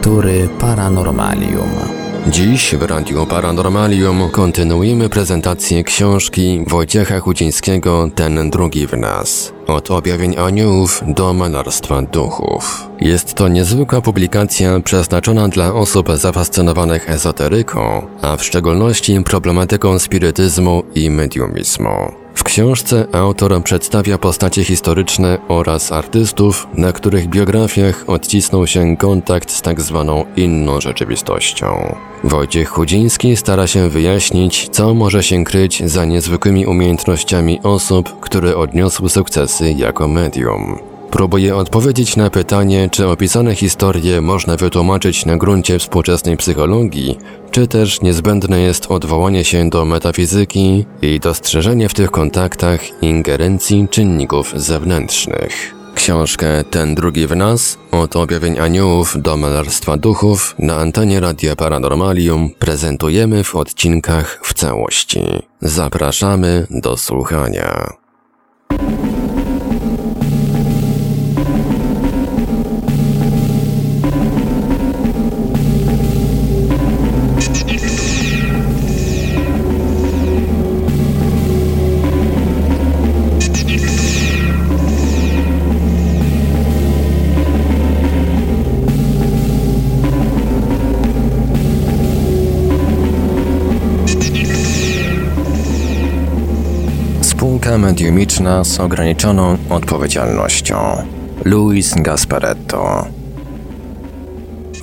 lektury Paranormalium. Dziś w Radiu Paranormalium kontynuujemy prezentację książki Wojciecha Chudzińskiego Ten drugi w nas. Od objawień aniołów do malarstwa duchów. Jest to niezwykła publikacja przeznaczona dla osób zafascynowanych ezoteryką, a w szczególności problematyką spirytyzmu i mediumizmu. W książce autor przedstawia postacie historyczne oraz artystów, na których biografiach odcisnął się kontakt z tak zwaną inną rzeczywistością. Wojciech Chudziński stara się wyjaśnić, co może się kryć za niezwykłymi umiejętnościami osób, które odniosły sukcesy jako medium. Próbuje odpowiedzieć na pytanie, czy opisane historie można wytłumaczyć na gruncie współczesnej psychologii, czy też niezbędne jest odwołanie się do metafizyki i dostrzeżenie w tych kontaktach ingerencji czynników zewnętrznych. Książkę Ten drugi w nas, od objawień aniołów do malarstwa duchów na antenie Radia Paranormalium prezentujemy w odcinkach w całości. Zapraszamy do słuchania. Spółka mediumiczna z ograniczoną odpowiedzialnością. Luis Gasparetto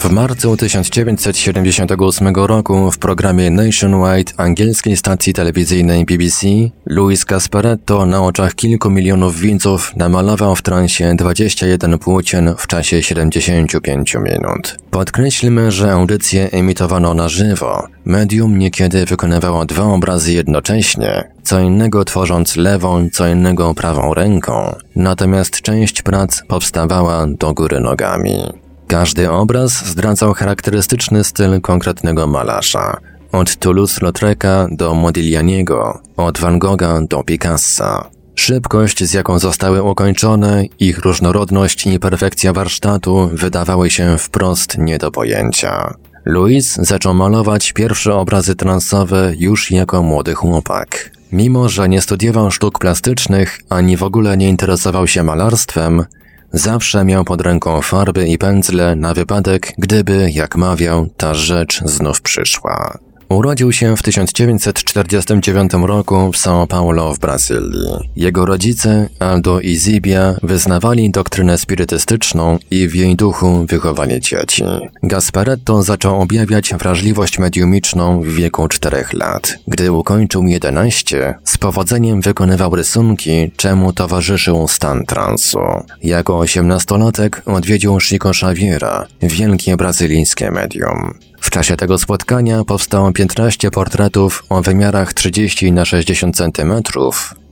w marcu 1978 roku w programie Nationwide angielskiej stacji telewizyjnej BBC Luis Gasparetto na oczach kilku milionów widzów namalował w transie 21 płócien w czasie 75 minut. Podkreślmy, że audycję emitowano na żywo. Medium niekiedy wykonywało dwa obrazy jednocześnie, co innego tworząc lewą, co innego prawą ręką, natomiast część prac powstawała do góry nogami. Każdy obraz zdradzał charakterystyczny styl konkretnego malarza. Od Toulouse-Lautreca do Modiglianiego, od Van Gogha do Picassa. Szybkość, z jaką zostały ukończone, ich różnorodność i perfekcja warsztatu wydawały się wprost nie do pojęcia. Louis zaczął malować pierwsze obrazy transowe już jako młody chłopak. Mimo, że nie studiował sztuk plastycznych ani w ogóle nie interesował się malarstwem, Zawsze miał pod ręką farby i pędzle na wypadek, gdyby, jak mawiał, ta rzecz znów przyszła. Urodził się w 1949 roku w São Paulo w Brazylii. Jego rodzice, Aldo i Zibia, wyznawali doktrynę spirytystyczną i w jej duchu wychowali dzieci. Gasparetto zaczął objawiać wrażliwość mediumiczną w wieku 4 lat. Gdy ukończył 11, z powodzeniem wykonywał rysunki, czemu towarzyszył stan transu. Jako osiemnastolatek odwiedził Chico Xaviera, wielkie brazylijskie medium. W czasie tego spotkania powstało 15 portretów o wymiarach 30 na 60 cm,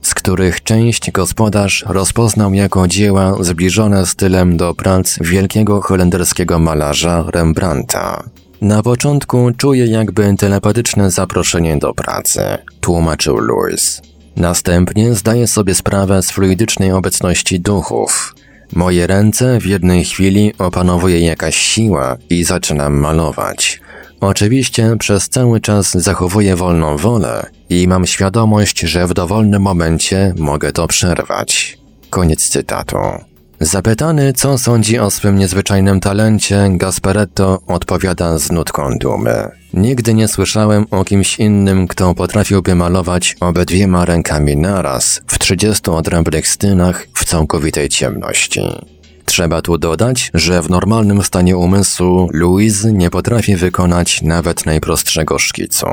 z których część gospodarz rozpoznał jako dzieła zbliżone stylem do prac wielkiego holenderskiego malarza Rembrandta. Na początku czuje jakby telepatyczne zaproszenie do pracy, tłumaczył Louis. Następnie zdaje sobie sprawę z fluidycznej obecności duchów. Moje ręce w jednej chwili opanowuje jakaś siła i zaczynam malować. Oczywiście przez cały czas zachowuję wolną wolę i mam świadomość, że w dowolnym momencie mogę to przerwać. Koniec cytatu. Zapytany, co sądzi o swym niezwyczajnym talencie, Gasparetto odpowiada z nutką dumy. Nigdy nie słyszałem o kimś innym, kto potrafiłby malować obydwiema rękami naraz, w 30 odrębnych stynach, w całkowitej ciemności. Trzeba tu dodać, że w normalnym stanie umysłu Louise nie potrafi wykonać nawet najprostszego szkicu.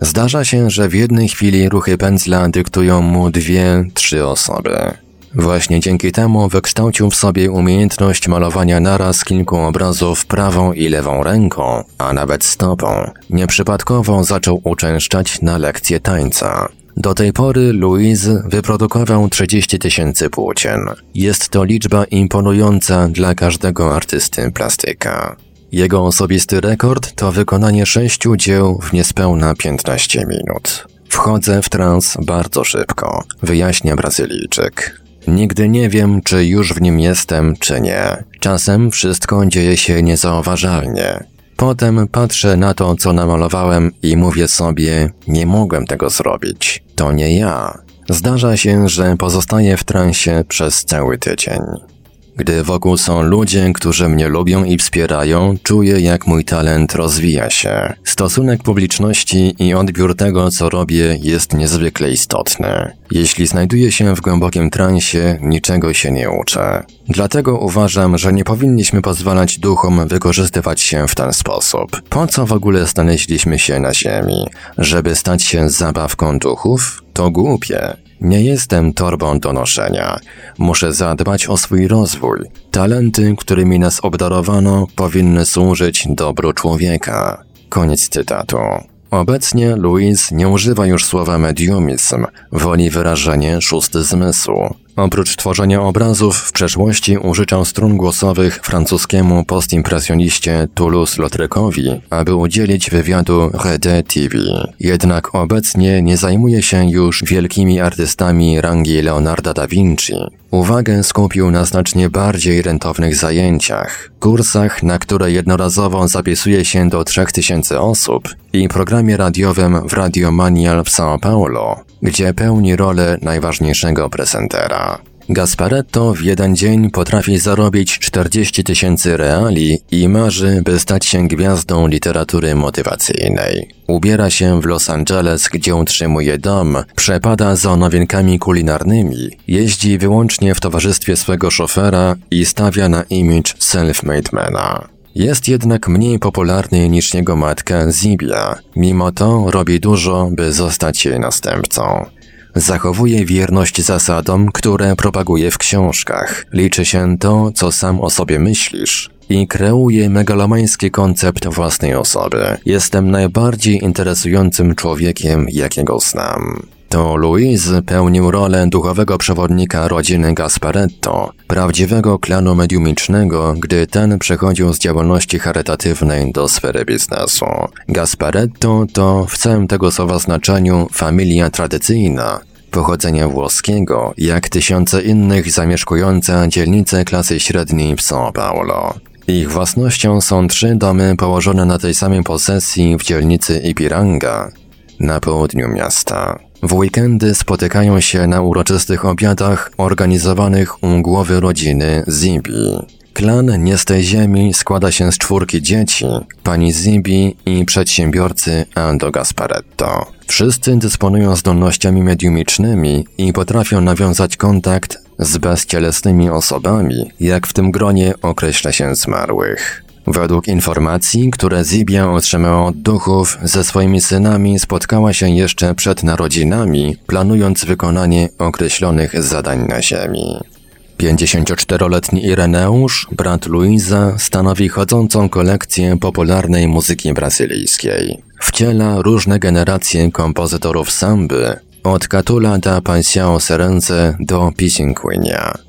Zdarza się, że w jednej chwili ruchy pędzla dyktują mu dwie, trzy osoby. Właśnie dzięki temu wykształcił w sobie umiejętność malowania naraz kilku obrazów prawą i lewą ręką, a nawet stopą. Nieprzypadkowo zaczął uczęszczać na lekcje tańca. Do tej pory Louise wyprodukował 30 tysięcy płócien. Jest to liczba imponująca dla każdego artysty plastyka. Jego osobisty rekord to wykonanie sześciu dzieł w niespełna 15 minut. Wchodzę w trans bardzo szybko, wyjaśnia Brazylijczyk. Nigdy nie wiem, czy już w nim jestem, czy nie. Czasem wszystko dzieje się niezauważalnie. Potem patrzę na to, co namalowałem i mówię sobie, nie mogłem tego zrobić. To nie ja. Zdarza się, że pozostaję w transie przez cały tydzień. Gdy wokół są ludzie, którzy mnie lubią i wspierają, czuję, jak mój talent rozwija się. Stosunek publiczności i odbiór tego, co robię, jest niezwykle istotny. Jeśli znajduję się w głębokim transie, niczego się nie uczę. Dlatego uważam, że nie powinniśmy pozwalać duchom wykorzystywać się w ten sposób. Po co w ogóle znaleźliśmy się na Ziemi? Żeby stać się zabawką duchów? To głupie. Nie jestem torbą do noszenia. Muszę zadbać o swój rozwój. Talenty, którymi nas obdarowano, powinny służyć dobru człowieka. Koniec cytatu. Obecnie Louise nie używa już słowa mediumizm, woli wyrażenie szósty zmysł. Oprócz tworzenia obrazów, w przeszłości użyczał strun głosowych francuskiemu postimpresjoniście Toulouse-Lautrecowi, aby udzielić wywiadu Rede TV. Jednak obecnie nie zajmuje się już wielkimi artystami rangi Leonarda da Vinci. Uwagę skupił na znacznie bardziej rentownych zajęciach, kursach, na które jednorazowo zapisuje się do 3000 osób i programie radiowym w Radio Manial w São Paulo, gdzie pełni rolę najważniejszego prezentera. Gasparetto w jeden dzień potrafi zarobić 40 tysięcy reali i marzy, by stać się gwiazdą literatury motywacyjnej. Ubiera się w Los Angeles, gdzie utrzymuje dom, przepada za nowienkami kulinarnymi, jeździ wyłącznie w towarzystwie swego szofera i stawia na image self-made mana. Jest jednak mniej popularny niż jego matka Zibia. Mimo to robi dużo, by zostać jej następcą. Zachowuje wierność zasadom, które propaguje w książkach. Liczy się to, co sam o sobie myślisz. I kreuje megalomański koncept własnej osoby. Jestem najbardziej interesującym człowiekiem, jakiego znam. To Louise pełnił rolę duchowego przewodnika rodziny Gasparetto, prawdziwego klanu mediumicznego, gdy ten przechodził z działalności charytatywnej do sfery biznesu. Gasparetto to w całym tego słowa znaczeniu familia tradycyjna, pochodzenia włoskiego, jak tysiące innych zamieszkujące dzielnice klasy średniej w São Paulo. Ich własnością są trzy domy położone na tej samej posesji w dzielnicy Ipiranga, na południu miasta. W weekendy spotykają się na uroczystych obiadach organizowanych u głowy rodziny Zibi. Klan Nie z tej ziemi składa się z czwórki dzieci, pani Zibi i przedsiębiorcy Ando Gasparetto. Wszyscy dysponują zdolnościami mediumicznymi i potrafią nawiązać kontakt z bezcielesnymi osobami, jak w tym gronie określa się zmarłych. Według informacji, które Zibia otrzymała od duchów, ze swoimi synami spotkała się jeszcze przed narodzinami, planując wykonanie określonych zadań na Ziemi. 54-letni Ireneusz, brat Luiza, stanowi chodzącą kolekcję popularnej muzyki brazylijskiej. Wciela różne generacje kompozytorów samby, od Catula da Panciao Serence do Pisinquinia.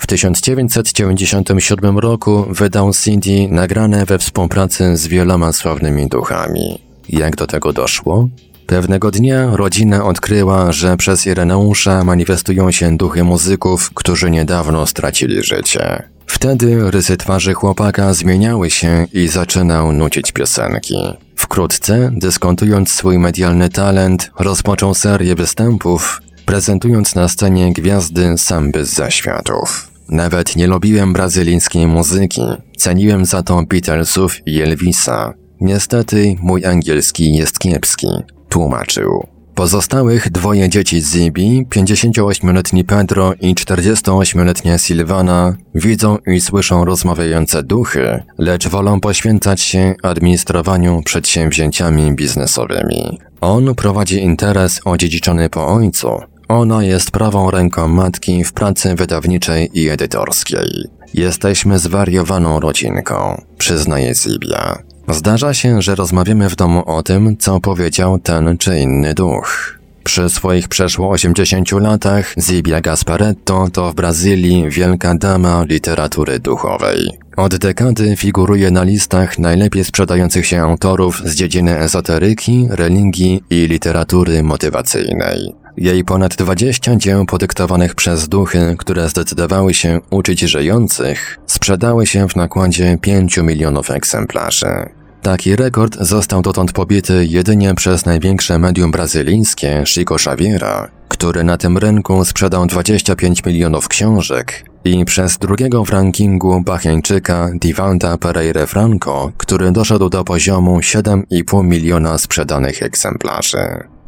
W 1997 roku wydał CD nagrane we współpracy z wieloma sławnymi duchami. Jak do tego doszło? Pewnego dnia rodzina odkryła, że przez Ireneusza manifestują się duchy muzyków, którzy niedawno stracili życie. Wtedy rysy twarzy chłopaka zmieniały się i zaczynał nucić piosenki. Wkrótce, dyskontując swój medialny talent, rozpoczął serię występów, prezentując na scenie gwiazdy samby z zaświatów. Nawet nie lubiłem brazylijskiej muzyki, ceniłem za to Beatlesów i Elvisa. Niestety mój angielski jest kiepski, tłumaczył. Pozostałych dwoje dzieci Zibi, 58-letni Pedro i 48-letnia Silvana, widzą i słyszą rozmawiające duchy, lecz wolą poświęcać się administrowaniu przedsięwzięciami biznesowymi. On prowadzi interes odziedziczony po ojcu, ona jest prawą ręką matki w pracy wydawniczej i edytorskiej. Jesteśmy zwariowaną rodzinką, przyznaje Zibia. Zdarza się, że rozmawiamy w domu o tym, co powiedział ten czy inny duch. Przy swoich przeszło 80 latach Zibia Gasparetto to w Brazylii wielka dama literatury duchowej. Od dekady figuruje na listach najlepiej sprzedających się autorów z dziedziny ezoteryki, religii i literatury motywacyjnej. Jej ponad 20 dzieł podyktowanych przez duchy, które zdecydowały się uczyć żyjących, sprzedały się w nakładzie 5 milionów egzemplarzy. Taki rekord został dotąd pobity jedynie przez największe medium brazylijskie Chico Xaviera, który na tym rynku sprzedał 25 milionów książek i przez drugiego w rankingu Bahrańczyka Divanta Pereira Franco, który doszedł do poziomu 7,5 miliona sprzedanych egzemplarzy.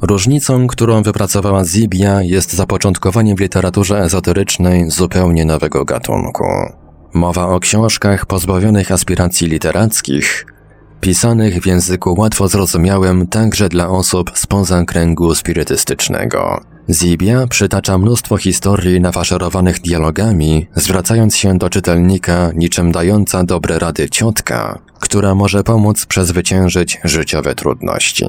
Różnicą, którą wypracowała Zibia jest zapoczątkowanie w literaturze ezoterycznej zupełnie nowego gatunku. Mowa o książkach pozbawionych aspiracji literackich, pisanych w języku łatwo zrozumiałym także dla osób spoza kręgu spirytystycznego. Zibia przytacza mnóstwo historii nafaszerowanych dialogami, zwracając się do czytelnika niczym dająca dobre rady ciotka, która może pomóc przezwyciężyć życiowe trudności.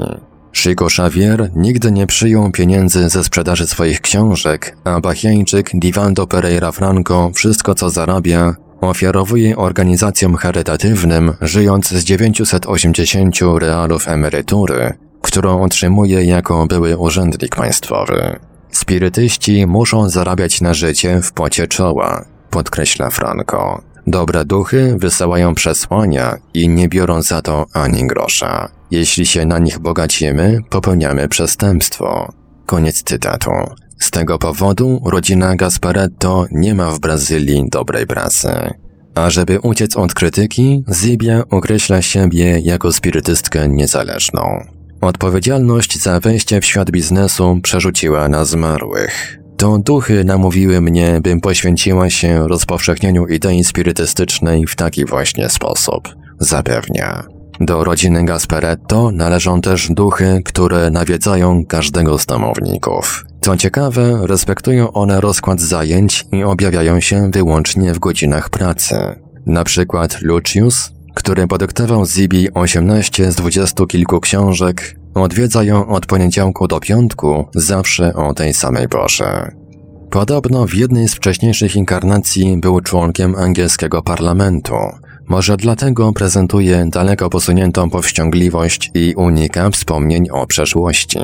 Chico Xavier nigdy nie przyjął pieniędzy ze sprzedaży swoich książek, a Bahiańczyk Divaldo Pereira Franco wszystko co zarabia ofiarowuje organizacjom charytatywnym, żyjąc z 980 realów emerytury, którą otrzymuje jako były urzędnik państwowy. Spirytyści muszą zarabiać na życie w pocie czoła, podkreśla Franco. Dobre duchy wysyłają przesłania i nie biorą za to ani grosza. Jeśli się na nich bogacimy, popełniamy przestępstwo. Koniec cytatu. Z tego powodu rodzina Gasparetto nie ma w Brazylii dobrej pracy. A żeby uciec od krytyki, Zybia określa siebie jako spirytystkę niezależną. Odpowiedzialność za wejście w świat biznesu przerzuciła na zmarłych. To duchy namówiły mnie, bym poświęciła się rozpowszechnieniu idei spirytystycznej w taki właśnie sposób. Zapewnia. Do rodziny Gasperetto należą też duchy, które nawiedzają każdego z domowników. Co ciekawe, respektują one rozkład zajęć i objawiają się wyłącznie w godzinach pracy. Na przykład Lucius, który podyktował Zibi 18 z dwudziestu kilku książek, odwiedza ją od poniedziałku do piątku, zawsze o tej samej porze. Podobno w jednej z wcześniejszych inkarnacji był członkiem angielskiego parlamentu. Może dlatego prezentuje daleko posuniętą powściągliwość i unika wspomnień o przeszłości.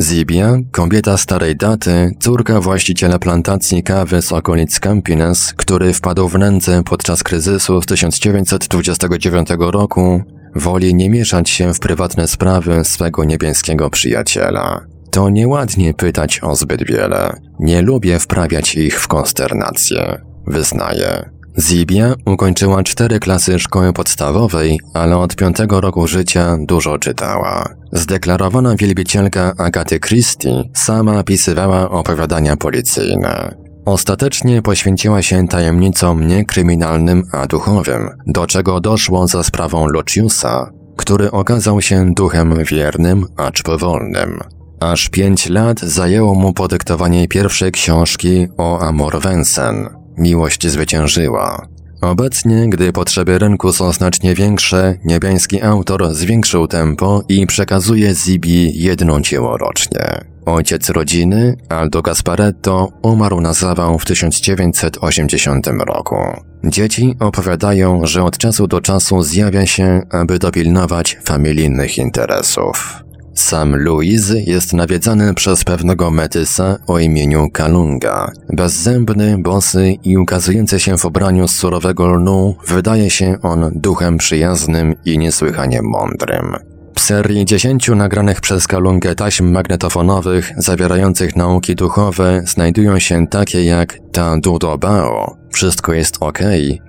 Zibia, kobieta starej daty, córka właściciela plantacji kawy z okolic Campines, który wpadł w nędzę podczas kryzysu z 1929 roku, woli nie mieszać się w prywatne sprawy swego niebieskiego przyjaciela. To nieładnie pytać o zbyt wiele. Nie lubię wprawiać ich w konsternację. Wyznaję. Zibia ukończyła cztery klasy szkoły podstawowej, ale od piątego roku życia dużo czytała. Zdeklarowana wielbicielka Agaty Christie sama pisywała opowiadania policyjne. Ostatecznie poświęciła się tajemnicom nie kryminalnym, a duchowym, do czego doszło za sprawą Luciusa, który okazał się duchem wiernym, acz powolnym. Aż pięć lat zajęło mu podyktowanie pierwszej książki o Amor Vensen. Miłość zwyciężyła. Obecnie, gdy potrzeby rynku są znacznie większe, niebiański autor zwiększył tempo i przekazuje Zibi jedno dzieło rocznie. Ojciec rodziny, Aldo Gasparetto, umarł na zawał w 1980 roku. Dzieci opowiadają, że od czasu do czasu zjawia się, aby dopilnować familijnych interesów. Sam Louis jest nawiedzany przez pewnego metysa o imieniu Kalunga. Bezzębny, bosy i ukazujący się w ubraniu z surowego lnu, wydaje się on duchem przyjaznym i niesłychanie mądrym. W serii dziesięciu nagranych przez Kalungę taśm magnetofonowych zawierających nauki duchowe znajdują się takie jak Ta Dudo Bao, Wszystko jest ok,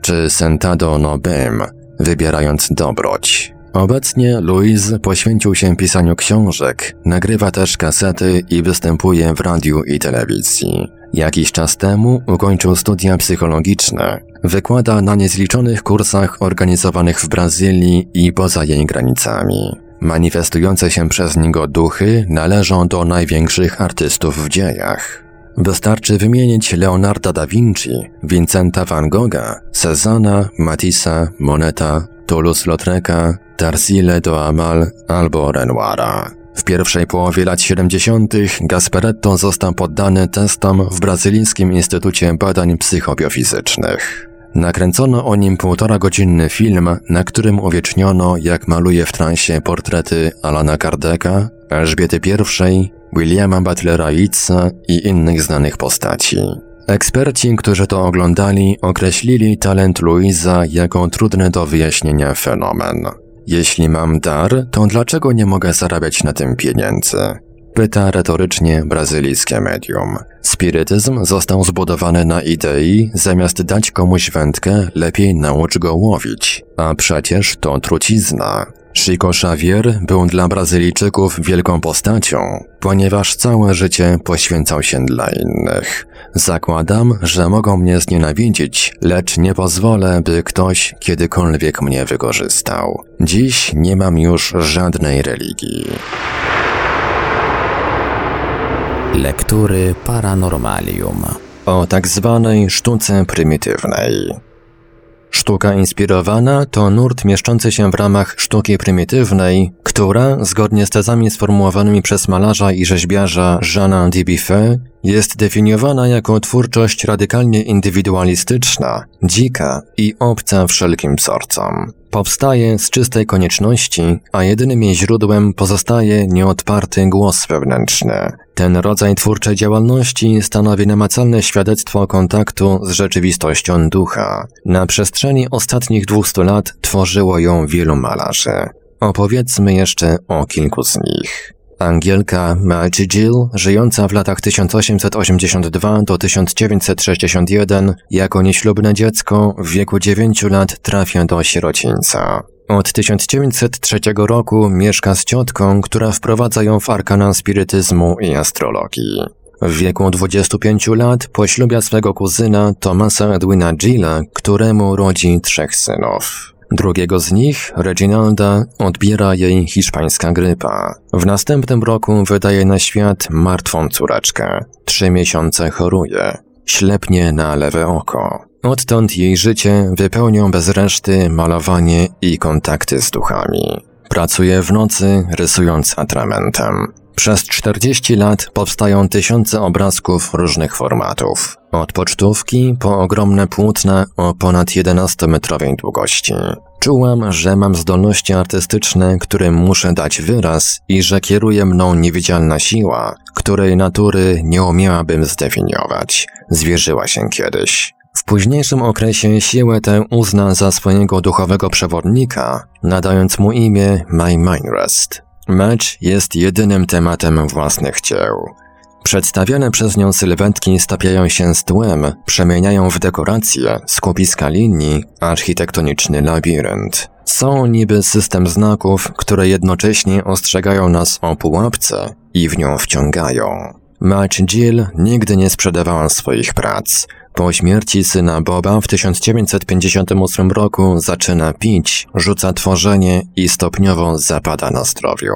czy Sentado no Bem, wybierając dobroć. Obecnie Louise poświęcił się pisaniu książek, nagrywa też kasety i występuje w radiu i telewizji. Jakiś czas temu ukończył studia psychologiczne. Wykłada na niezliczonych kursach organizowanych w Brazylii i poza jej granicami. Manifestujące się przez niego duchy należą do największych artystów w dziejach. Wystarczy wymienić Leonarda da Vinci, Vincenta van Gogha, Cezanna, Matissa, Moneta, Toulouse-Lautreca, Tarsile do Amal albo Renoira. W pierwszej połowie lat 70. Gasperetto został poddany testom w Brazylijskim Instytucie Badań Psychobiofizycznych. Nakręcono o nim półtora godzinny film, na którym uwieczniono, jak maluje w transie portrety Alana Kardeka, Elżbiety I, Williama Butlera Yeatsa i innych znanych postaci. Eksperci, którzy to oglądali, określili talent Louisa jako trudny do wyjaśnienia fenomen. Jeśli mam dar, to dlaczego nie mogę zarabiać na tym pieniędzy? Pyta retorycznie brazylijskie medium. Spirytyzm został zbudowany na idei, zamiast dać komuś wędkę, lepiej naucz go łowić. A przecież to trucizna. Chico Xavier był dla Brazylijczyków wielką postacią, ponieważ całe życie poświęcał się dla innych. Zakładam, że mogą mnie znienawidzić, lecz nie pozwolę, by ktoś kiedykolwiek mnie wykorzystał. Dziś nie mam już żadnej religii. Lektury Paranormalium. O tak zwanej sztuce prymitywnej. Sztuka inspirowana to nurt mieszczący się w ramach sztuki prymitywnej, która, zgodnie z tezami sformułowanymi przez malarza i rzeźbiarza Jeana Dubuffet, jest definiowana jako twórczość radykalnie indywidualistyczna, dzika i obca wszelkim wzorcom. Powstaje z czystej konieczności, a jedynym jej źródłem pozostaje nieodparty głos wewnętrzny. Ten rodzaj twórczej działalności stanowi namacalne świadectwo kontaktu z rzeczywistością ducha. Na przestrzeni ostatnich 200 lat tworzyło ją wielu malarzy. Opowiedzmy jeszcze o kilku z nich. Angielka Margie Jill, żyjąca w latach 1882 do 1961, jako nieślubne dziecko w wieku 9 lat trafia do sierocińca. Od 1903 roku mieszka z ciotką, która wprowadza ją w arkana spirytyzmu i astrologii. W wieku 25 lat poślubia swego kuzyna Thomasa Edwina Gilla, któremu rodzi trzech synów. Drugiego z nich, Reginalda, odbiera jej hiszpańska grypa. W następnym roku wydaje na świat martwą córeczkę. Trzy miesiące choruje. Ślepnie na lewe oko. Odtąd jej życie wypełnią bez reszty malowanie i kontakty z duchami. Pracuje w nocy, rysując atramentem. Przez 40 lat powstają tysiące obrazków różnych formatów. Od pocztówki po ogromne płótna o ponad 11-metrowej długości. Czułam, że mam zdolności artystyczne, którym muszę dać wyraz i że kieruje mną niewidzialna siła, której natury nie umiałabym zdefiniować. Zwierzyła się kiedyś. W późniejszym okresie siłę tę uzna za swojego duchowego przewodnika, nadając mu imię My Mindrest. Mecz jest jedynym tematem własnych dzieł. Przedstawiane przez nią sylwetki stapiają się z tłem, przemieniają w dekoracje, skupiska linii, architektoniczny labirynt. Są niby system znaków, które jednocześnie ostrzegają nas o pułapce i w nią wciągają. Mać Jill nigdy nie sprzedawała swoich prac. Po śmierci syna Boba w 1958 roku zaczyna pić, rzuca tworzenie i stopniowo zapada na zdrowiu.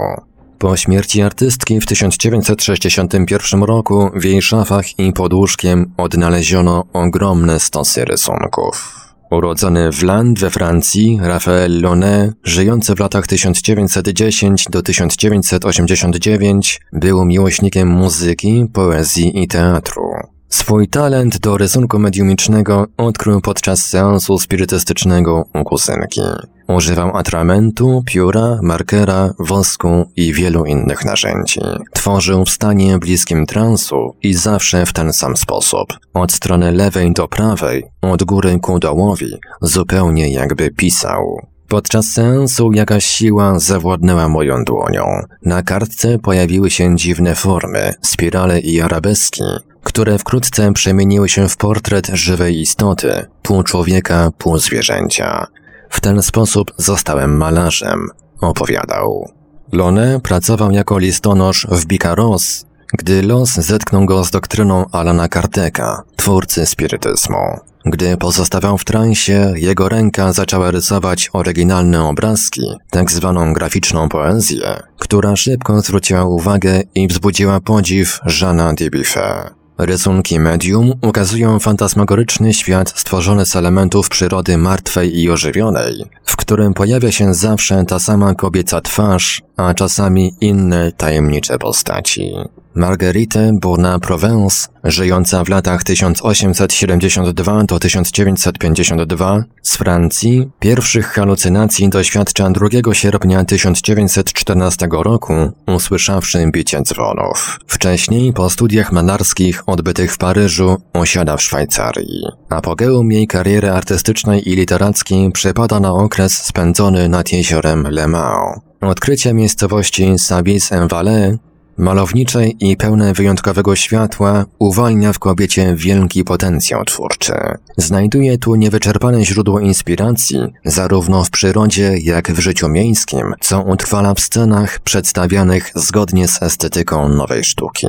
Po śmierci artystki w 1961 roku w jej szafach i pod łóżkiem odnaleziono ogromne stosy rysunków. Urodzony w Land we Francji, Raphaël Lonet, żyjący w latach 1910 do 1989, był miłośnikiem muzyki, poezji i teatru. Swój talent do rysunku mediumicznego odkrył podczas seansu spirytystycznego u kuzynki. Używał atramentu, pióra, markera, wosku i wielu innych narzędzi. Tworzył w stanie bliskim transu i zawsze w ten sam sposób. Od strony lewej do prawej, od góry ku dołowi, zupełnie jakby pisał. Podczas seansu jakaś siła zawładnęła moją dłonią. Na kartce pojawiły się dziwne formy, spirale i arabeski, które wkrótce przemieniły się w portret żywej istoty, pół człowieka, pół zwierzęcia. W ten sposób zostałem malarzem, opowiadał. Lone pracował jako listonosz w Bicaros, gdy los zetknął go z doktryną Alana Kardeka, twórcy spirytyzmu. Gdy pozostawał w transie, jego ręka zaczęła rysować oryginalne obrazki, tak zwaną graficzną poezję, która szybko zwróciła uwagę i wzbudziła podziw Jeana Dubuffet. Rysunki medium ukazują fantasmagoryczny świat stworzony z elementów przyrody martwej i ożywionej, w którym pojawia się zawsze ta sama kobieca twarz, a czasami inne tajemnicze postaci. Marguerite Bourna-Provence żyjąca w latach 1872 do 1952 z Francji, pierwszych halucynacji doświadcza 2 sierpnia 1914 roku, usłyszawszy bicie dzwonów. Wcześniej, po studiach malarskich odbytych w Paryżu, osiada w Szwajcarii. Apogeum jej kariery artystycznej i literackiej przypada na okres spędzony nad jeziorem Le Mans. Odkrycie miejscowości Sabis-en-Valais malowniczej i pełne wyjątkowego światła uwalnia w kobiecie wielki potencjał twórczy. Znajduje tu niewyczerpane źródło inspiracji, zarówno w przyrodzie, jak w życiu miejskim, co utrwala w scenach przedstawianych zgodnie z estetyką nowej sztuki.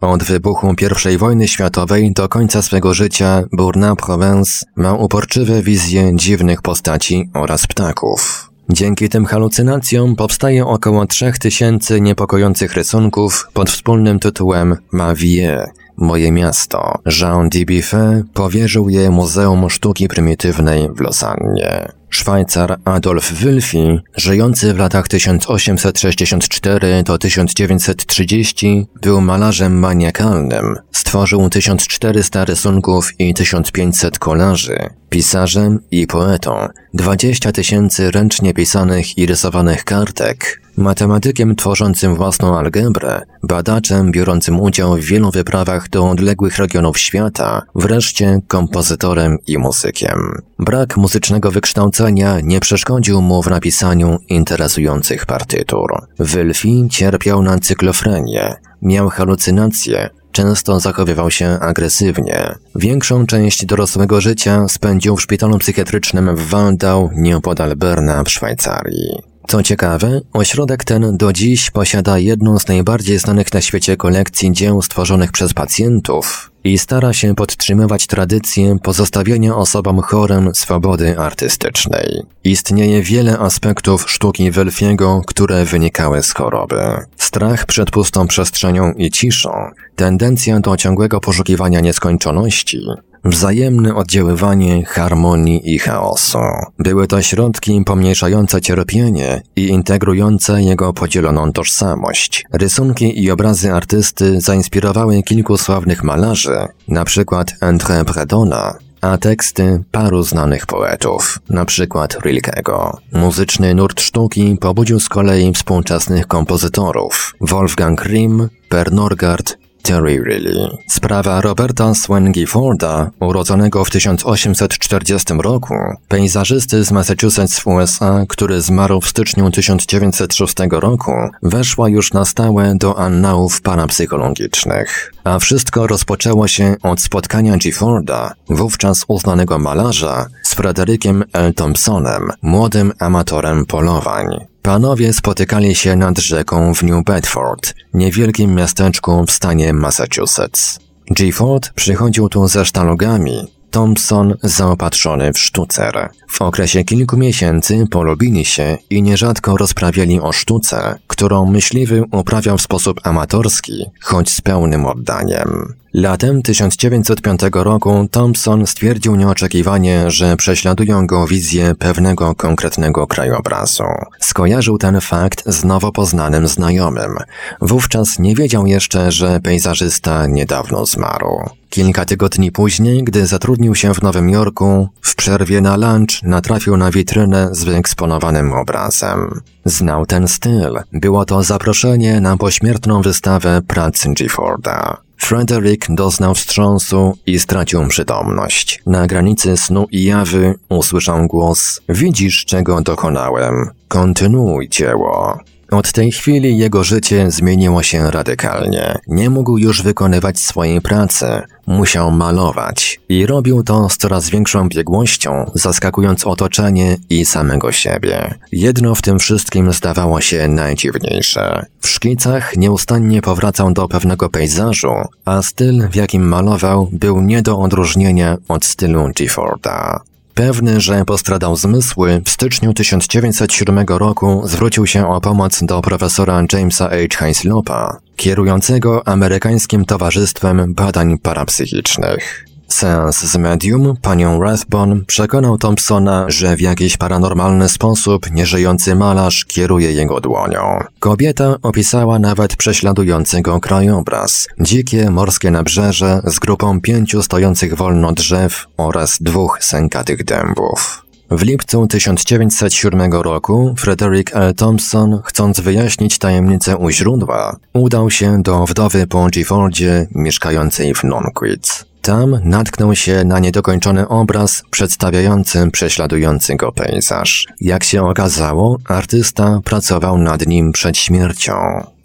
Od wybuchu I wojny światowej do końca swego życia Bourna-Provence ma uporczywe wizje dziwnych postaci oraz ptaków. Dzięki tym halucynacjom powstaje około 3000 niepokojących rysunków pod wspólnym tytułem Ma Vie, Moje miasto. Jean Dubuffet powierzył je Muzeum Sztuki Prymitywnej w Losannie. Szwajcar Adolf Wülfi, żyjący w latach 1864 do 1930, był malarzem maniakalnym. Stworzył 1400 rysunków i 1500 kolarzy. Pisarzem i poetą. 20 tysięcy ręcznie pisanych i rysowanych kartek. Matematykiem tworzącym własną algebrę, badaczem biorącym udział w wielu wyprawach do odległych regionów świata, wreszcie kompozytorem i muzykiem. Brak muzycznego wykształcenia nie przeszkodził mu w napisaniu interesujących partytur. Wylfi cierpiał na cyklofrenię, miał halucynacje, często zachowywał się agresywnie. Większą część dorosłego życia spędził w szpitalu psychiatrycznym w Waldau nieopodal Berna w Szwajcarii. Co ciekawe, ośrodek ten do dziś posiada jedną z najbardziej znanych na świecie kolekcji dzieł stworzonych przez pacjentów i stara się podtrzymywać tradycję pozostawiania osobom chorym swobody artystycznej. Istnieje wiele aspektów sztuki Welfiego, które wynikały z choroby. Strach przed pustą przestrzenią i ciszą, tendencja do ciągłego poszukiwania nieskończoności, Wzajemne oddziaływanie harmonii i chaosu. Były to środki pomniejszające cierpienie i integrujące jego podzieloną tożsamość. Rysunki i obrazy artysty zainspirowały kilku sławnych malarzy, przykład André Bredona, a teksty paru znanych poetów, przykład Rilkego. Muzyczny nurt sztuki pobudził z kolei współczesnych kompozytorów Wolfgang Grimm, Per Norgard Terry Riley. Sprawa Roberta Swangiforda, urodzonego w 1840 roku, pejzażysty z Massachusetts w USA, który zmarł w styczniu 1906 roku, weszła już na stałe do annałów parapsychologicznych. A wszystko rozpoczęło się od spotkania Gifforda, wówczas uznanego malarza, z Frederickiem L. Thompsonem, młodym amatorem polowań. Panowie spotykali się nad rzeką w New Bedford, niewielkim miasteczku w stanie Massachusetts. Gifford przychodził tu ze sztalugami, Thompson zaopatrzony w sztucer. W okresie kilku miesięcy polubili się i nierzadko rozprawiali o sztuce, którą myśliwy uprawiał w sposób amatorski, choć z pełnym oddaniem. Latem 1905 roku Thompson stwierdził nieoczekiwanie, że prześladują go wizje pewnego konkretnego krajobrazu. Skojarzył ten fakt z nowo poznanym znajomym. Wówczas nie wiedział jeszcze, że pejzażysta niedawno zmarł. Kilka tygodni później, gdy zatrudnił się w Nowym Jorku, w przerwie na lunch natrafił na witrynę z wyeksponowanym obrazem. Znał ten styl. Było to zaproszenie na pośmiertną wystawę prac Gifforda. Frederick doznał wstrząsu i stracił przytomność. Na granicy snu i jawy usłyszał głos Widzisz, czego dokonałem. Kontynuuj dzieło. Od tej chwili jego życie zmieniło się radykalnie. Nie mógł już wykonywać swojej pracy, musiał malować i robił to z coraz większą biegłością, zaskakując otoczenie i samego siebie. Jedno w tym wszystkim zdawało się najdziwniejsze. W szkicach nieustannie powracał do pewnego pejzażu, a styl, w jakim malował, był nie do odróżnienia od stylu Gifforda. Pewny, że postradał zmysły, w styczniu 1907 roku zwrócił się o pomoc do profesora Jamesa H. Hinslopa, kierującego amerykańskim Towarzystwem Badań Parapsychicznych. Seans z medium, panią Rathbone, przekonał Thompsona, że w jakiś paranormalny sposób nieżyjący malarz kieruje jego dłonią. Kobieta opisała nawet prześladujący go krajobraz. Dzikie morskie nabrzeże z grupą pięciu stojących wolno drzew oraz dwóch sękatych dębów. W lipcu 1907 roku Frederick L. Thompson, chcąc wyjaśnić tajemnicę u źródła, udał się do wdowy po Gifordzie mieszkającej w Nonquit. Tam natknął się na niedokończony obraz przedstawiający prześladujący go pejzaż. Jak się okazało, artysta pracował nad nim przed śmiercią.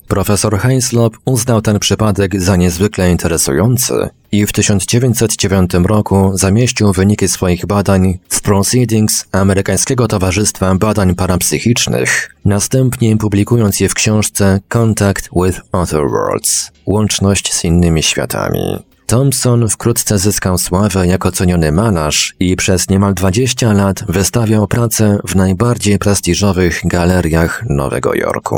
Profesor Heinslop uznał ten przypadek za niezwykle interesujący i w 1909 roku zamieścił wyniki swoich badań w Proceedings Amerykańskiego Towarzystwa Badań Parapsychicznych, następnie publikując je w książce Contact with Other Worlds – Łączność z innymi światami. Thompson wkrótce zyskał sławę jako ceniony malarz i przez niemal 20 lat wystawiał pracę w najbardziej prestiżowych galeriach Nowego Jorku.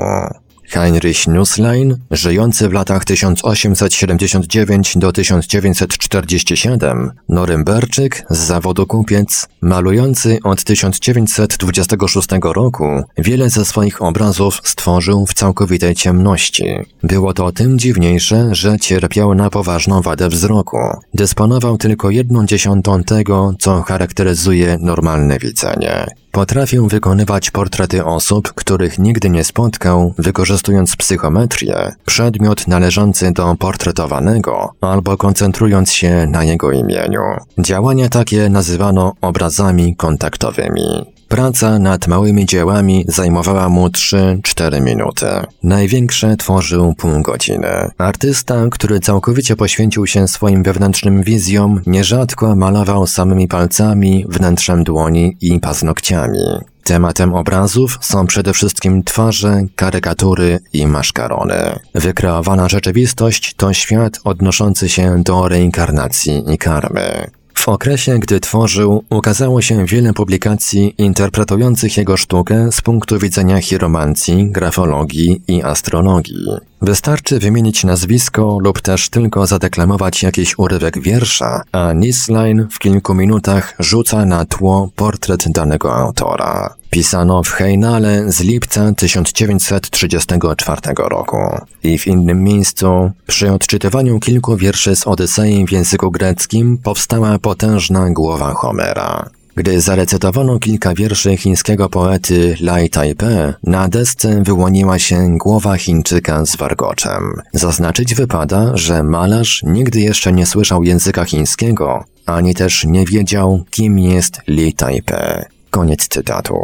Heinrich Nusslein, żyjący w latach 1879 do 1947, norymberczyk z zawodu kupiec, malujący od 1926 roku, wiele ze swoich obrazów stworzył w całkowitej ciemności. Było to tym dziwniejsze, że cierpiał na poważną wadę wzroku. Dysponował tylko jedną dziesiątą tego, co charakteryzuje normalne widzenie. Potrafił wykonywać portrety osób, których nigdy nie spotkał, wykorzystując psychometrię, przedmiot należący do portretowanego, albo koncentrując się na jego imieniu. Działania takie nazywano obrazami kontaktowymi. Praca nad małymi dziełami zajmowała mu 3-4 minuty. Największe tworzył pół godziny. Artysta, który całkowicie poświęcił się swoim wewnętrznym wizjom, nierzadko malował samymi palcami, wnętrzem dłoni i paznokciami. Tematem obrazów są przede wszystkim twarze, karykatury i maszkarony. Wykreowana rzeczywistość to świat odnoszący się do reinkarnacji i karmy. W okresie, gdy tworzył, ukazało się wiele publikacji interpretujących jego sztukę z punktu widzenia chiromancji, grafologii i astrologii. Wystarczy wymienić nazwisko lub też tylko zadeklamować jakiś urywek wiersza, a Nisline w kilku minutach rzuca na tło portret danego autora. Pisano w Hejnale z lipca 1934 roku. I w innym miejscu, przy odczytywaniu kilku wierszy z Odysei w języku greckim, powstała potężna głowa Homera. Gdy zarecytowano kilka wierszy chińskiego poety Lai Taipei, na desce wyłoniła się głowa Chińczyka z wargoczem. Zaznaczyć wypada, że malarz nigdy jeszcze nie słyszał języka chińskiego, ani też nie wiedział, kim jest Li Taipei. Koniec cytatu.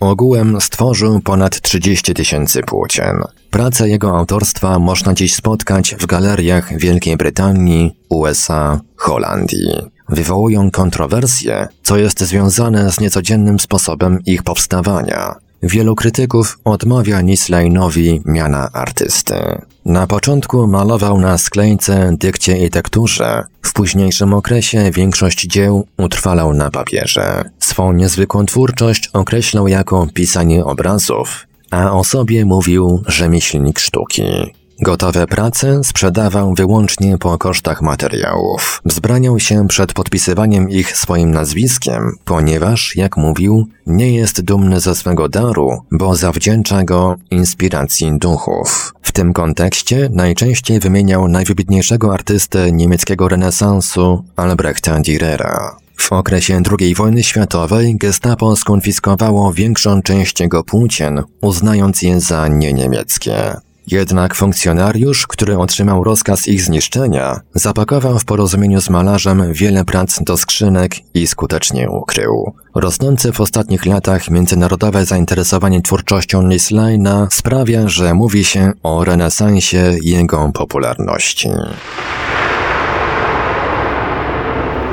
Ogółem stworzył ponad 30 tysięcy płócien. Prace jego autorstwa można dziś spotkać w galeriach Wielkiej Brytanii, USA, Holandii wywołują kontrowersje, co jest związane z niecodziennym sposobem ich powstawania. Wielu krytyków odmawia Nislainowi miana artysty. Na początku malował na sklejce, dykcie i tekturze. W późniejszym okresie większość dzieł utrwalał na papierze. Swą niezwykłą twórczość określał jako pisanie obrazów, a o sobie mówił rzemieślnik sztuki. Gotowe prace sprzedawał wyłącznie po kosztach materiałów. Wzbraniał się przed podpisywaniem ich swoim nazwiskiem, ponieważ, jak mówił, nie jest dumny ze swego daru, bo zawdzięcza go inspiracji duchów. W tym kontekście najczęściej wymieniał najwybitniejszego artystę niemieckiego renesansu Albrechta Dürera. W okresie II wojny światowej gestapo skonfiskowało większą część jego płócien, uznając je za nieniemieckie. Jednak funkcjonariusz, który otrzymał rozkaz ich zniszczenia, zapakował w porozumieniu z malarzem wiele prac do skrzynek i skutecznie ukrył. Rosnące w ostatnich latach międzynarodowe zainteresowanie twórczością Nislina sprawia, że mówi się o renesansie jego popularności.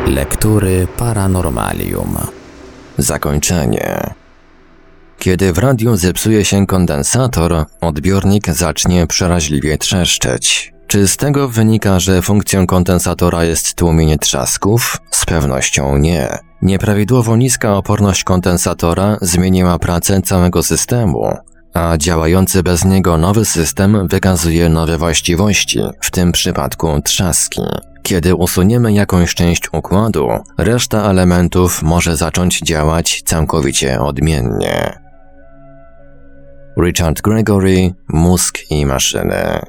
Lektury Paranormalium. Zakończenie. Kiedy w radiu zepsuje się kondensator, odbiornik zacznie przeraźliwie trzeszczeć. Czy z tego wynika, że funkcją kondensatora jest tłumienie trzasków? Z pewnością nie. Nieprawidłowo niska oporność kondensatora zmieniła pracę całego systemu, a działający bez niego nowy system wykazuje nowe właściwości, w tym przypadku trzaski. Kiedy usuniemy jakąś część układu, reszta elementów może zacząć działać całkowicie odmiennie. Richard Gregory, Mózg i maszyny.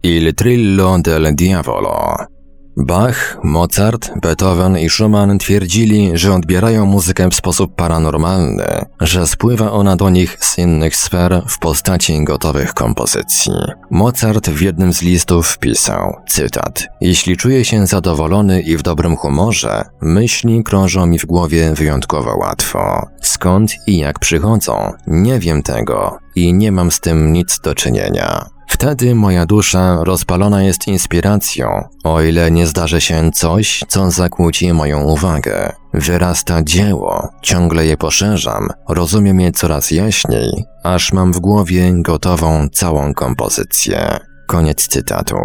Il Trillo del Diavolo Bach, Mozart, Beethoven i Schumann twierdzili, że odbierają muzykę w sposób paranormalny, że spływa ona do nich z innych sfer w postaci gotowych kompozycji. Mozart w jednym z listów wpisał, cytat, Jeśli czuję się zadowolony i w dobrym humorze, myśli krążą mi w głowie wyjątkowo łatwo. Skąd i jak przychodzą? Nie wiem tego i nie mam z tym nic do czynienia. Wtedy moja dusza rozpalona jest inspiracją, o ile nie zdarzy się coś, co zakłóci moją uwagę. Wyrasta dzieło, ciągle je poszerzam, rozumiem je coraz jaśniej, aż mam w głowie gotową całą kompozycję. Koniec cytatu.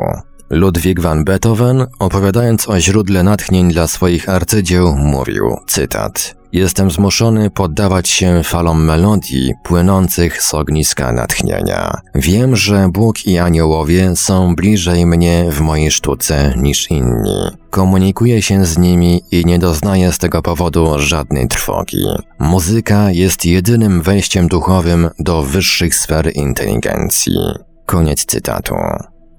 Ludwig van Beethoven, opowiadając o źródle natchnień dla swoich arcydzieł, mówił, cytat, Jestem zmuszony poddawać się falom melodii płynących z ogniska natchnienia. Wiem, że Bóg i aniołowie są bliżej mnie w mojej sztuce niż inni. Komunikuję się z nimi i nie doznaję z tego powodu żadnej trwogi. Muzyka jest jedynym wejściem duchowym do wyższych sfer inteligencji. Koniec cytatu.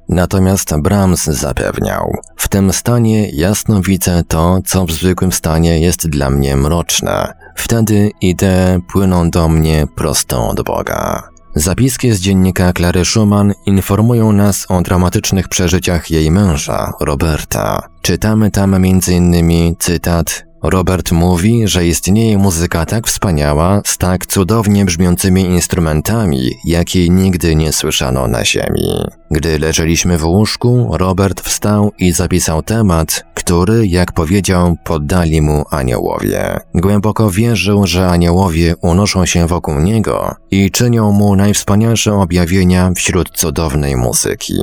Natomiast Brahms zapewniał, w tym stanie jasno widzę to, co w zwykłym stanie jest dla mnie mroczne. Wtedy idee płyną do mnie prosto od Boga. Zapiski z dziennika Clary Schumann informują nas o dramatycznych przeżyciach jej męża, Roberta. Czytamy tam m.in. cytat Robert mówi, że istnieje muzyka tak wspaniała, z tak cudownie brzmiącymi instrumentami, jakiej nigdy nie słyszano na ziemi. Gdy leżeliśmy w łóżku, Robert wstał i zapisał temat, który, jak powiedział, poddali mu aniołowie. Głęboko wierzył, że aniołowie unoszą się wokół niego i czynią mu najwspanialsze objawienia wśród cudownej muzyki.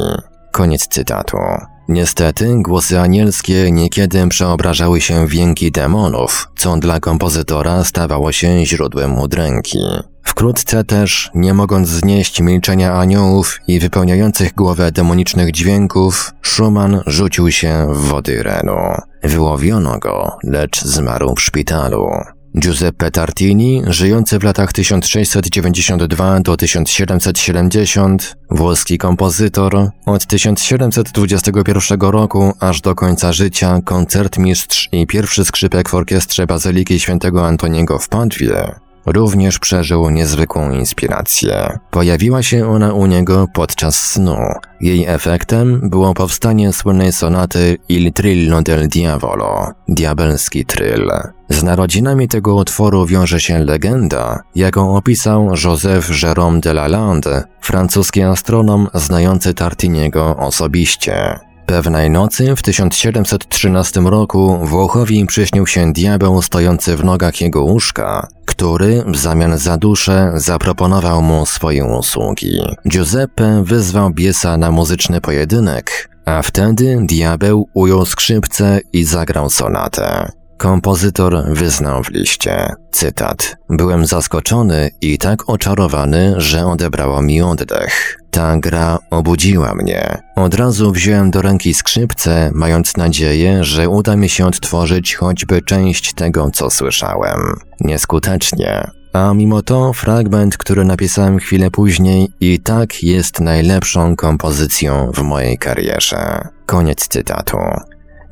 Koniec cytatu. Niestety, głosy anielskie niekiedy przeobrażały się w jęki demonów, co dla kompozytora stawało się źródłem udręki. Wkrótce też, nie mogąc znieść milczenia aniołów i wypełniających głowę demonicznych dźwięków, Schumann rzucił się w wody Renu. Wyłowiono go, lecz zmarł w szpitalu. Giuseppe Tartini, żyjący w latach 1692 do 1770, włoski kompozytor, od 1721 roku aż do końca życia koncertmistrz i pierwszy skrzypek w orkiestrze Bazyliki Świętego Antoniego w Padwie, również przeżył niezwykłą inspirację. Pojawiła się ona u niego podczas snu. Jej efektem było powstanie słynnej sonaty Il Trillo del Diavolo, diabelski tryl. Z narodzinami tego utworu wiąże się legenda, jaką opisał Joseph Jérôme de Lalande, francuski astronom znający Tartiniego osobiście. Pewnej nocy w 1713 roku Włochowi przyśnił się diabeł stojący w nogach jego łóżka, który w zamian za duszę zaproponował mu swoje usługi. Giuseppe wyzwał biesa na muzyczny pojedynek, a wtedy diabeł ujął skrzypce i zagrał sonatę. Kompozytor wyznał w liście, cytat, Byłem zaskoczony i tak oczarowany, że odebrało mi oddech. Ta gra obudziła mnie. Od razu wziąłem do ręki skrzypce, mając nadzieję, że uda mi się odtworzyć choćby część tego, co słyszałem. Nieskutecznie. A mimo to fragment, który napisałem chwilę później i tak jest najlepszą kompozycją w mojej karierze. Koniec cytatu.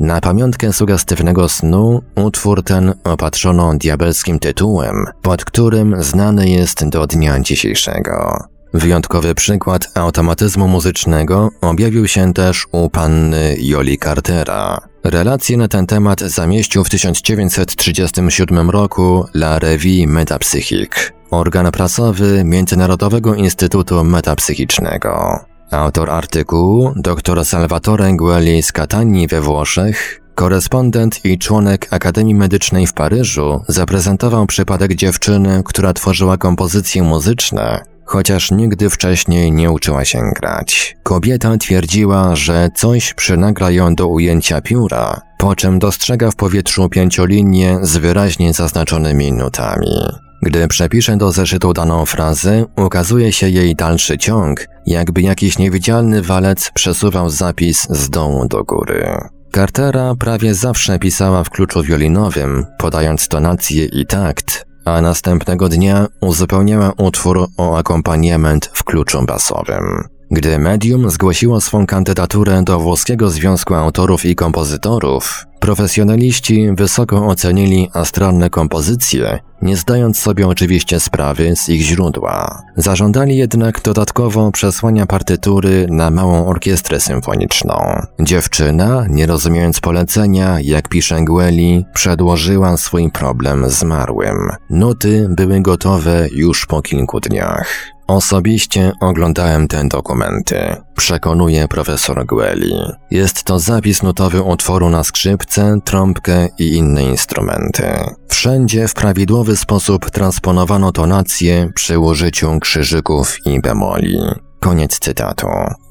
Na pamiątkę sugestywnego snu utwór ten opatrzono diabelskim tytułem, pod którym znany jest do dnia dzisiejszego. Wyjątkowy przykład automatyzmu muzycznego objawił się też u panny Joli Cartera. Relację na ten temat zamieścił w 1937 roku La Revue Metapsychique, organ prasowy Międzynarodowego Instytutu Metapsychicznego. Autor artykułu, dr Salvatore Guelli z Catanii we Włoszech, korespondent i członek Akademii Medycznej w Paryżu, zaprezentował przypadek dziewczyny, która tworzyła kompozycje muzyczne, chociaż nigdy wcześniej nie uczyła się grać. Kobieta twierdziła, że coś przynagla ją do ujęcia pióra, po czym dostrzega w powietrzu pięciolinię z wyraźnie zaznaczonymi nutami. Gdy przepiszę do zeszytu daną frazę, ukazuje się jej dalszy ciąg, jakby jakiś niewidzialny walec przesuwał zapis z dołu do góry. Cartera prawie zawsze pisała w kluczu wiolinowym, podając tonację i takt, a następnego dnia uzupełniała utwór o akompaniament w kluczu basowym. Gdy Medium zgłosiło swą kandydaturę do Włoskiego Związku Autorów i Kompozytorów, profesjonaliści wysoko ocenili astralne kompozycje, nie zdając sobie oczywiście sprawy z ich źródła. Zażądali jednak dodatkowo przesłania partytury na małą orkiestrę symfoniczną. Dziewczyna, nie rozumiejąc polecenia, jak pisze Gueli, przedłożyła swój problem zmarłym. Nuty były gotowe już po kilku dniach. Osobiście oglądałem te dokumenty. Przekonuje profesor Gueli. Jest to zapis nutowy utworu na skrzypce, trąbkę i inne instrumenty. Wszędzie w prawidłowy sposób transponowano tonację przy użyciu krzyżyków i bemoli. Koniec cytatu.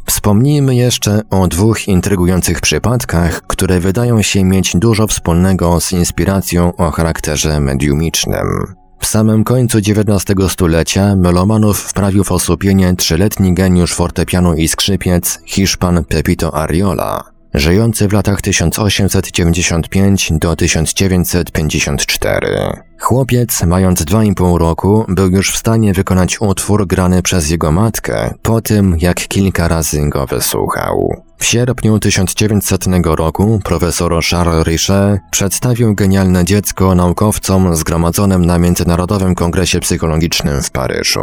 Wspomnijmy jeszcze o dwóch intrygujących przypadkach, które wydają się mieć dużo wspólnego z inspiracją o charakterze mediumicznym. W samym końcu XIX stulecia melomanów wprawił w osłupienie trzyletni geniusz fortepianu i skrzypiec Hiszpan Pepito Ariola, żyjący w latach 1895 do 1954. Chłopiec, mając 2,5 roku, był już w stanie wykonać utwór grany przez jego matkę, po tym jak kilka razy go wysłuchał. W sierpniu 1900 roku profesor Charles Richet przedstawił genialne dziecko naukowcom zgromadzonym na Międzynarodowym Kongresie Psychologicznym w Paryżu.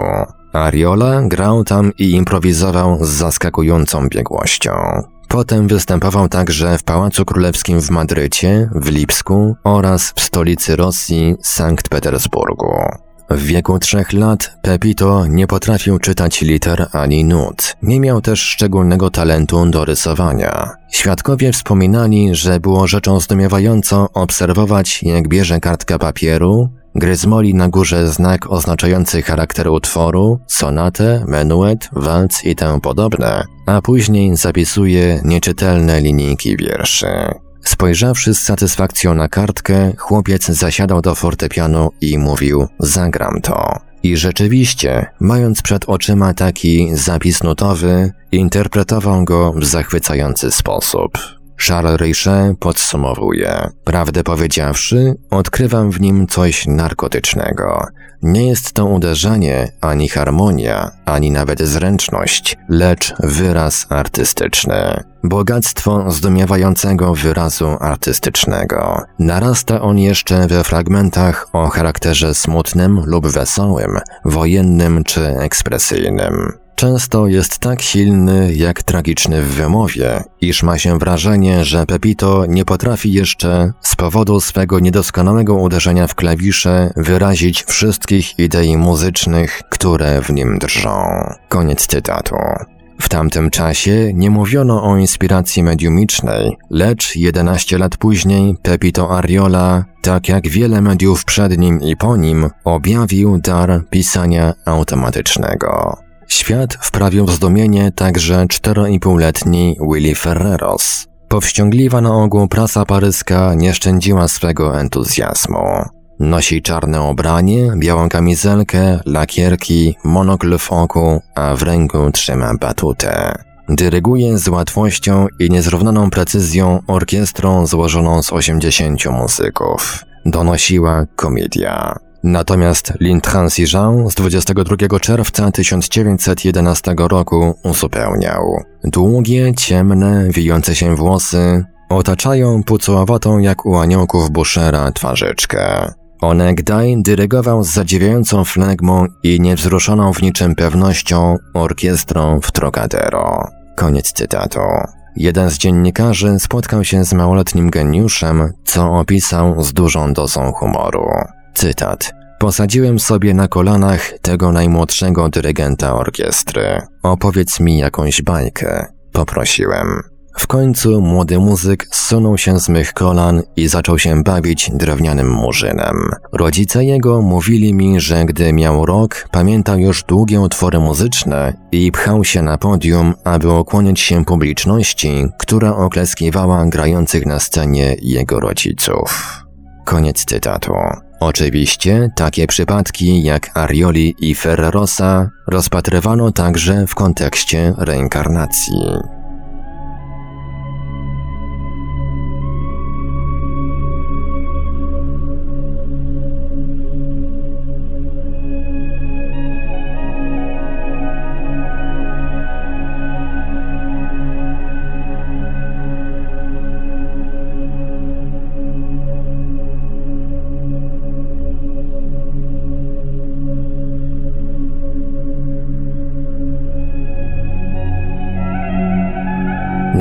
Ariola grał tam i improwizował z zaskakującą biegłością. Potem występował także w Pałacu Królewskim w Madrycie, w Lipsku oraz w stolicy Rosji, Sankt Petersburgu. W wieku trzech lat Pepito nie potrafił czytać liter ani nut. Nie miał też szczególnego talentu do rysowania. Świadkowie wspominali, że było rzeczą zdumiewającą obserwować, jak bierze kartkę papieru, gryzmoli na górze znak oznaczający charakter utworu, sonatę, menuet, walc i tym podobne, a później zapisuje nieczytelne linijki wierszy. Spojrzawszy z satysfakcją na kartkę, chłopiec zasiadał do fortepianu i mówił: Zagram to. I rzeczywiście, mając przed oczyma taki zapis nutowy, interpretował go w zachwycający sposób. Charles Richet podsumowuje. Prawdę powiedziawszy, odkrywam w nim coś narkotycznego. Nie jest to uderzenie, ani harmonia, ani nawet zręczność, lecz wyraz artystyczny. Bogactwo zdumiewającego wyrazu artystycznego. Narasta on jeszcze we fragmentach o charakterze smutnym lub wesołym, wojennym czy ekspresyjnym. Często jest tak silny jak tragiczny w wymowie, iż ma się wrażenie, że Pepito nie potrafi jeszcze z powodu swego niedoskonałego uderzenia w klawisze wyrazić wszystkich idei muzycznych, które w nim drżą. Koniec cytatu. W tamtym czasie nie mówiono o inspiracji mediumicznej, lecz 11 lat później Pepito Ariola, tak jak wiele mediów przed nim i po nim, objawił dar pisania automatycznego. Świat wprawił w zdumienie także 4,5-letni Willy Ferreros. Powściągliwa na ogół prasa paryska nie szczędziła swego entuzjazmu. Nosi czarne ubranie, białą kamizelkę, lakierki, monokl w oku, a w ręku trzyma batutę. Dyryguje z łatwością i niezrównaną precyzją orkiestrą złożoną z 80 muzyków. Donosiła komedia. Natomiast L'Intransigeant z 22 czerwca 1911 roku uzupełniał. Długie, ciemne, wijące się włosy otaczają pucołowatą jak u aniołków Bushera twarzyczkę. Onegdaj dyrygował z zadziwiającą flegmą i niewzruszoną w niczym pewnością orkiestrą w Trocadero. Koniec cytatu. Jeden z dziennikarzy spotkał się z małoletnim geniuszem, co opisał z dużą dozą humoru. Cytat. Posadziłem sobie na kolanach tego najmłodszego dyrygenta orkiestry. Opowiedz mi jakąś bajkę. Poprosiłem. W końcu młody muzyk zsunął się z mych kolan i zaczął się bawić drewnianym murzynem. Rodzice jego mówili mi, że gdy miał rok, pamiętał już długie utwory muzyczne i pchał się na podium, aby okłonić się publiczności, która oklaskiwała grających na scenie jego rodziców. Koniec cytatu. Oczywiście takie przypadki jak Arioli i Ferrerosa rozpatrywano także w kontekście reinkarnacji.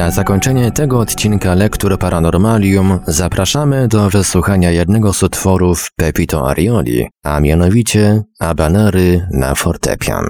Na zakończenie tego odcinka Lektur Paranormalium zapraszamy do wysłuchania jednego z utworów Pepito Arioli, a mianowicie Abanery na fortepian.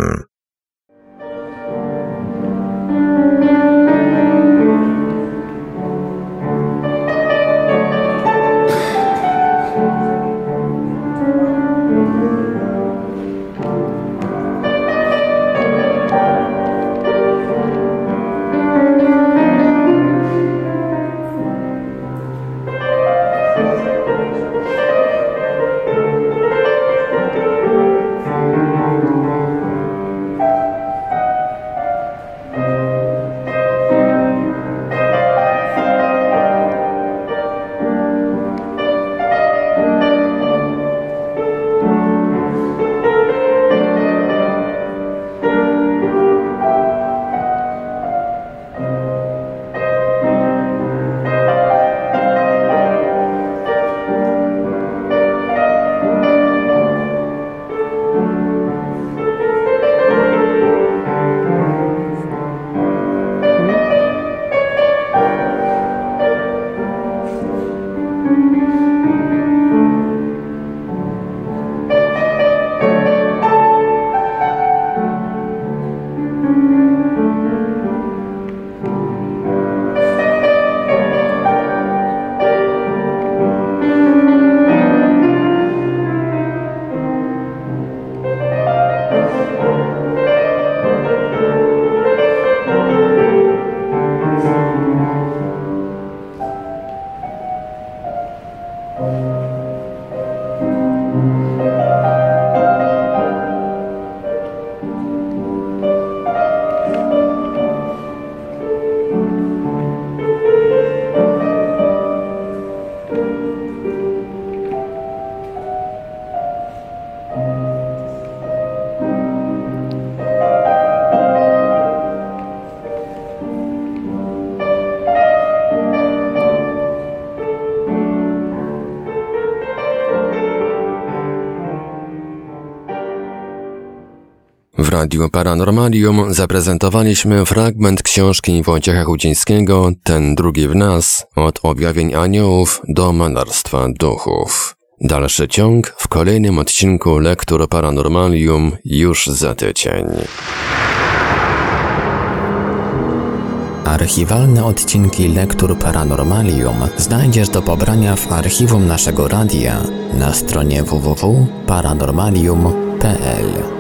Radiu Paranormalium zaprezentowaliśmy fragment książki Wojciecha Chudzińskiego Ten drugi w nas od objawień aniołów do malarstwa duchów. Dalszy ciąg w kolejnym odcinku Lektur Paranormalium już za tydzień. Archiwalne odcinki Lektur Paranormalium znajdziesz do pobrania w archiwum naszego radia na stronie www.paranormalium.pl.